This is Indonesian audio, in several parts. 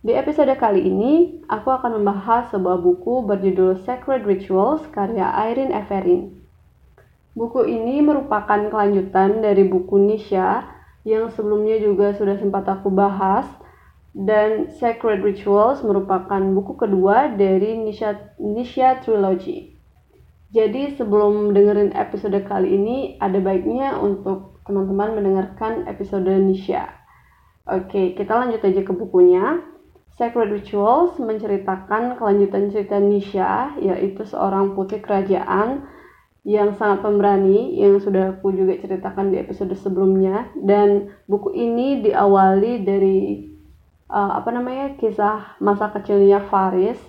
Di episode kali ini, aku akan membahas sebuah buku berjudul Sacred Rituals karya Irene Everin. Buku ini merupakan kelanjutan dari buku Nisha yang sebelumnya juga sudah sempat aku bahas dan Sacred Rituals merupakan buku kedua dari Nisha, Nisha Trilogy. Jadi sebelum dengerin episode kali ini, ada baiknya untuk teman-teman mendengarkan episode Nisha. Oke, kita lanjut aja ke bukunya. Sacred Rituals menceritakan kelanjutan cerita Nisha, yaitu seorang putri kerajaan yang sangat pemberani yang sudah aku juga ceritakan di episode sebelumnya dan buku ini diawali dari uh, apa namanya kisah masa kecilnya Faris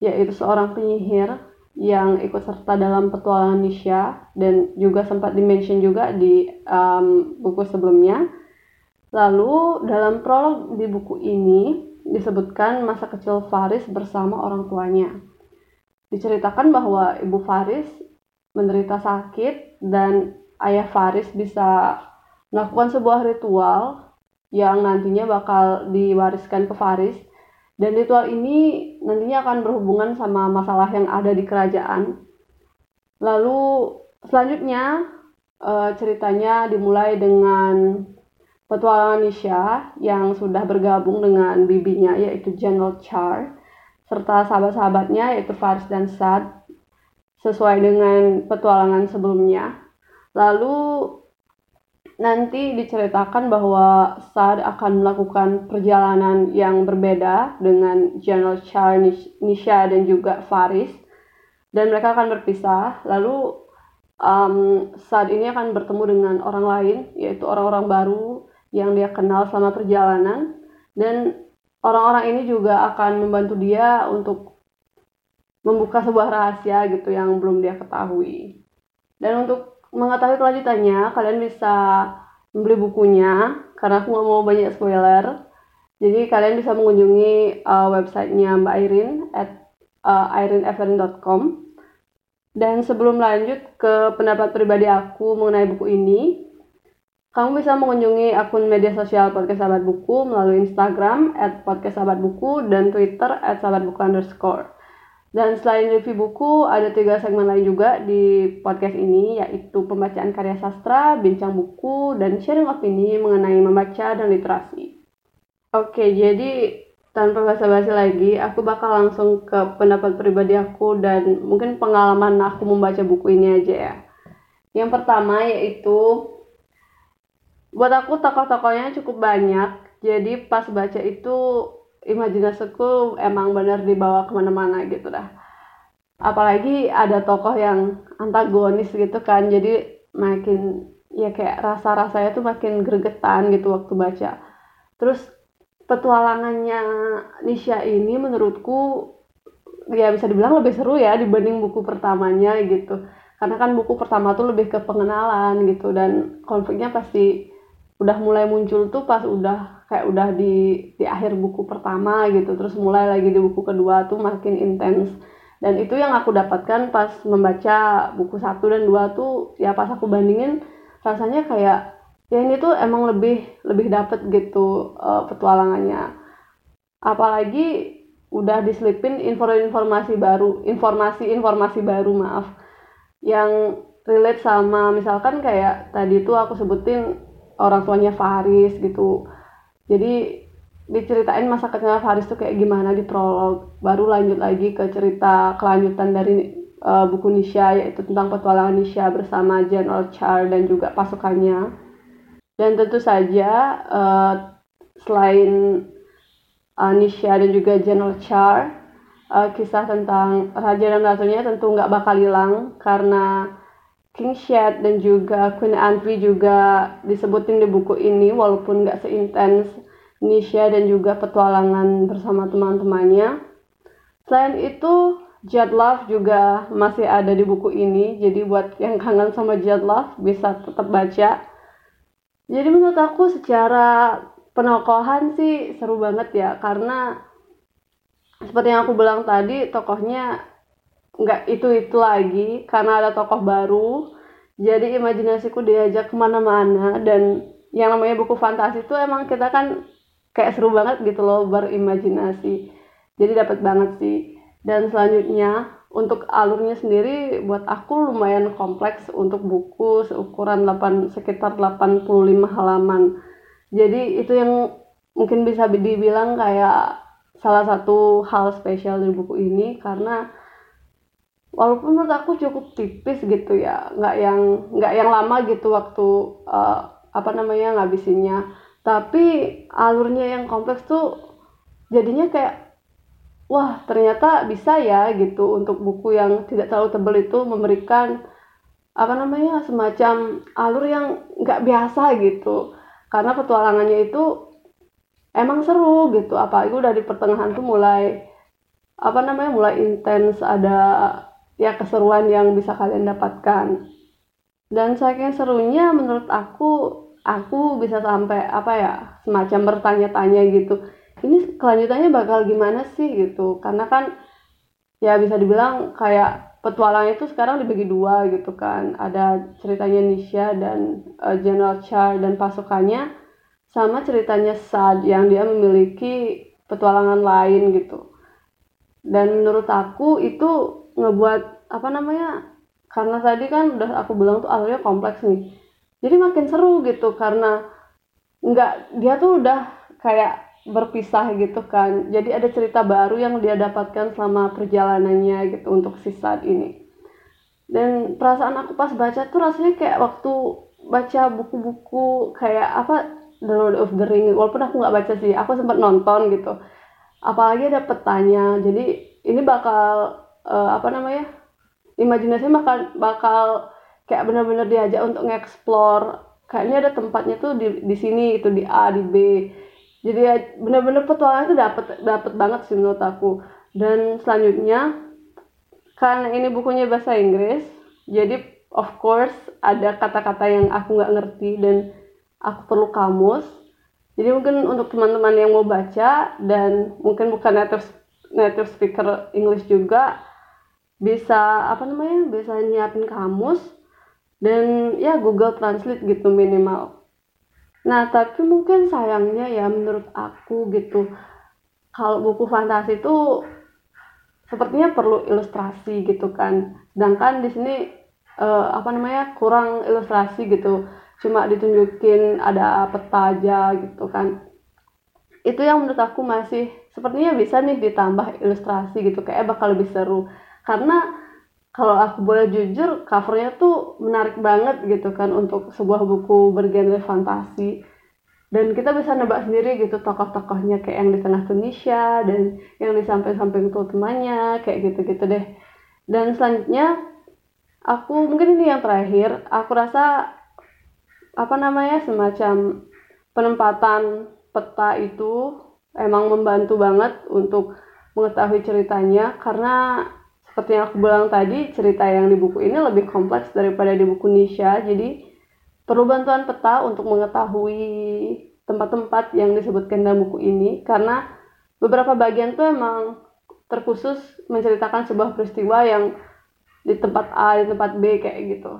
yaitu seorang penyihir yang ikut serta dalam petualangan Nisha dan juga sempat dimention juga di um, buku sebelumnya. Lalu dalam prolog di buku ini disebutkan masa kecil Faris bersama orang tuanya. Diceritakan bahwa ibu Faris menderita sakit dan ayah Faris bisa melakukan sebuah ritual yang nantinya bakal diwariskan ke Faris dan ritual ini nantinya akan berhubungan sama masalah yang ada di kerajaan. Lalu selanjutnya eh, ceritanya dimulai dengan Petualangan Nisha yang sudah bergabung dengan bibinya yaitu General Char serta sahabat-sahabatnya yaitu Faris dan Sad sesuai dengan petualangan sebelumnya. Lalu nanti diceritakan bahwa Sad akan melakukan perjalanan yang berbeda dengan General Char, Nisha dan juga Faris dan mereka akan berpisah. Lalu um, Sad ini akan bertemu dengan orang lain yaitu orang-orang baru yang dia kenal selama perjalanan dan orang-orang ini juga akan membantu dia untuk membuka sebuah rahasia gitu yang belum dia ketahui. Dan untuk mengetahui kelanjutannya, kalian bisa membeli bukunya karena aku nggak mau banyak spoiler. Jadi kalian bisa mengunjungi uh, websitenya Mbak Irene at uh, ireneeverin.com. Dan sebelum lanjut ke pendapat pribadi aku mengenai buku ini, kamu bisa mengunjungi akun media sosial Podcast Sahabat Buku melalui Instagram at Podcast Sahabat Buku dan Twitter at Sahabat Buku underscore. Dan selain review buku, ada tiga segmen lain juga di podcast ini, yaitu pembacaan karya sastra, bincang buku, dan sharing opini mengenai membaca dan literasi. Oke, jadi tanpa basa-basi lagi, aku bakal langsung ke pendapat pribadi aku dan mungkin pengalaman aku membaca buku ini aja ya. Yang pertama yaitu buat aku tokoh-tokohnya cukup banyak. Jadi pas baca itu imajinasiku emang bener dibawa ke mana-mana gitu dah. Apalagi ada tokoh yang antagonis gitu kan. Jadi makin ya kayak rasa-rasanya tuh makin gregetan gitu waktu baca. Terus petualangannya Nisha ini menurutku ya bisa dibilang lebih seru ya dibanding buku pertamanya gitu. Karena kan buku pertama tuh lebih ke pengenalan gitu dan konfliknya pasti udah mulai muncul tuh pas udah kayak udah di di akhir buku pertama gitu terus mulai lagi di buku kedua tuh makin intens. Dan itu yang aku dapatkan pas membaca buku satu dan dua tuh ya pas aku bandingin rasanya kayak ya ini tuh emang lebih lebih dapet gitu uh, petualangannya. Apalagi udah diselipin informasi baru informasi-informasi baru maaf yang relate sama misalkan kayak tadi tuh aku sebutin orang tuanya Faris gitu. Jadi diceritain masa kecil Faris tuh kayak gimana di prolog. Baru lanjut lagi ke cerita kelanjutan dari uh, buku Nisha yaitu tentang petualangan Nisha bersama General Char dan juga pasukannya. Dan tentu saja uh, selain uh, Nisha dan juga General Char uh, kisah tentang raja dan ratunya tentu nggak bakal hilang karena King Shed dan juga Queen Antwi juga disebutin di buku ini walaupun nggak seintens Nisha dan juga petualangan bersama teman-temannya. Selain itu, Jet Love juga masih ada di buku ini. Jadi buat yang kangen sama Jet Love bisa tetap baca. Jadi menurut aku secara penokohan sih seru banget ya karena seperti yang aku bilang tadi tokohnya nggak itu itu lagi karena ada tokoh baru. Jadi imajinasiku diajak ke mana-mana dan yang namanya buku fantasi itu emang kita kan kayak seru banget gitu loh berimajinasi. Jadi dapat banget sih. Dan selanjutnya untuk alurnya sendiri buat aku lumayan kompleks untuk buku seukuran 8 sekitar 85 halaman. Jadi itu yang mungkin bisa dibilang kayak salah satu hal spesial dari buku ini karena walaupun menurut aku cukup tipis gitu ya nggak yang nggak yang lama gitu waktu uh, apa namanya ngabisinnya. Tapi alurnya yang kompleks tuh jadinya kayak wah ternyata bisa ya gitu. Untuk buku yang tidak terlalu tebal itu memberikan apa namanya semacam alur yang nggak biasa gitu. Karena petualangannya itu emang seru gitu. Apalagi udah di pertengahan tuh mulai apa namanya mulai intens ada ya keseruan yang bisa kalian dapatkan. Dan saking serunya menurut aku aku bisa sampai apa ya semacam bertanya-tanya gitu. Ini kelanjutannya bakal gimana sih gitu. Karena kan ya bisa dibilang kayak petualang itu sekarang dibagi dua gitu kan. Ada ceritanya Nisha dan uh, General Char dan pasukannya sama ceritanya Sad yang dia memiliki petualangan lain gitu. Dan menurut aku itu ngebuat apa namanya karena tadi kan udah aku bilang tuh alurnya kompleks nih. Jadi makin seru gitu karena nggak dia tuh udah kayak berpisah gitu kan. Jadi ada cerita baru yang dia dapatkan selama perjalanannya gitu untuk si saat ini. Dan perasaan aku pas baca tuh rasanya kayak waktu baca buku-buku kayak apa The Lord of the Ring. Walaupun aku nggak baca sih aku sempat nonton gitu. Apalagi ada petanya. Jadi ini bakal uh, apa namanya imajinasinya bakal bakal kayak benar-benar diajak untuk ngeksplor kayaknya ada tempatnya tuh di di sini itu di A di B. Jadi ya benar-benar petualangan itu dapat dapat banget sih menurut aku. Dan selanjutnya karena ini bukunya bahasa Inggris jadi of course ada kata-kata yang aku nggak ngerti dan aku perlu kamus. Jadi mungkin untuk teman-teman yang mau baca dan mungkin bukan native native speaker English juga bisa apa namanya bisa nyiapin kamus dan ya Google Translate gitu minimal. Nah tapi mungkin sayangnya ya menurut aku gitu kalau buku fantasi itu sepertinya perlu ilustrasi gitu kan. Sedangkan di sini uh, apa namanya kurang ilustrasi gitu. Cuma ditunjukin ada peta aja gitu kan. Itu yang menurut aku masih sepertinya bisa nih ditambah ilustrasi gitu kayak bakal lebih seru karena kalau aku boleh jujur covernya tuh menarik banget gitu kan untuk sebuah buku bergenre fantasi. Dan kita bisa nebak sendiri gitu tokoh-tokohnya kayak yang di tengah Tunisia dan yang di samping-samping tuh temannya kayak gitu-gitu deh. Dan selanjutnya aku mungkin ini yang terakhir aku rasa apa namanya semacam penempatan peta itu emang membantu banget untuk mengetahui ceritanya. Karena seperti yang aku bilang tadi, cerita yang di buku ini lebih kompleks daripada di buku Nisha. Jadi perlu bantuan peta untuk mengetahui tempat-tempat yang disebutkan dalam buku ini karena beberapa bagian tuh emang terkhusus menceritakan sebuah peristiwa yang di tempat A, di tempat B kayak gitu.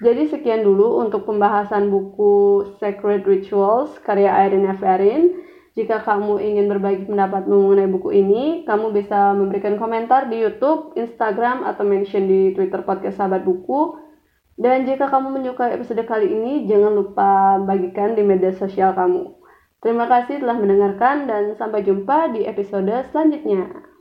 Jadi sekian dulu untuk pembahasan buku Sacred Rituals karya Irene F. Jika kamu ingin berbagi pendapat mengenai buku ini, kamu bisa memberikan komentar di YouTube, Instagram, atau mention di Twitter podcast Sahabat Buku. Dan jika kamu menyukai episode kali ini, jangan lupa bagikan di media sosial kamu. Terima kasih telah mendengarkan dan sampai jumpa di episode selanjutnya.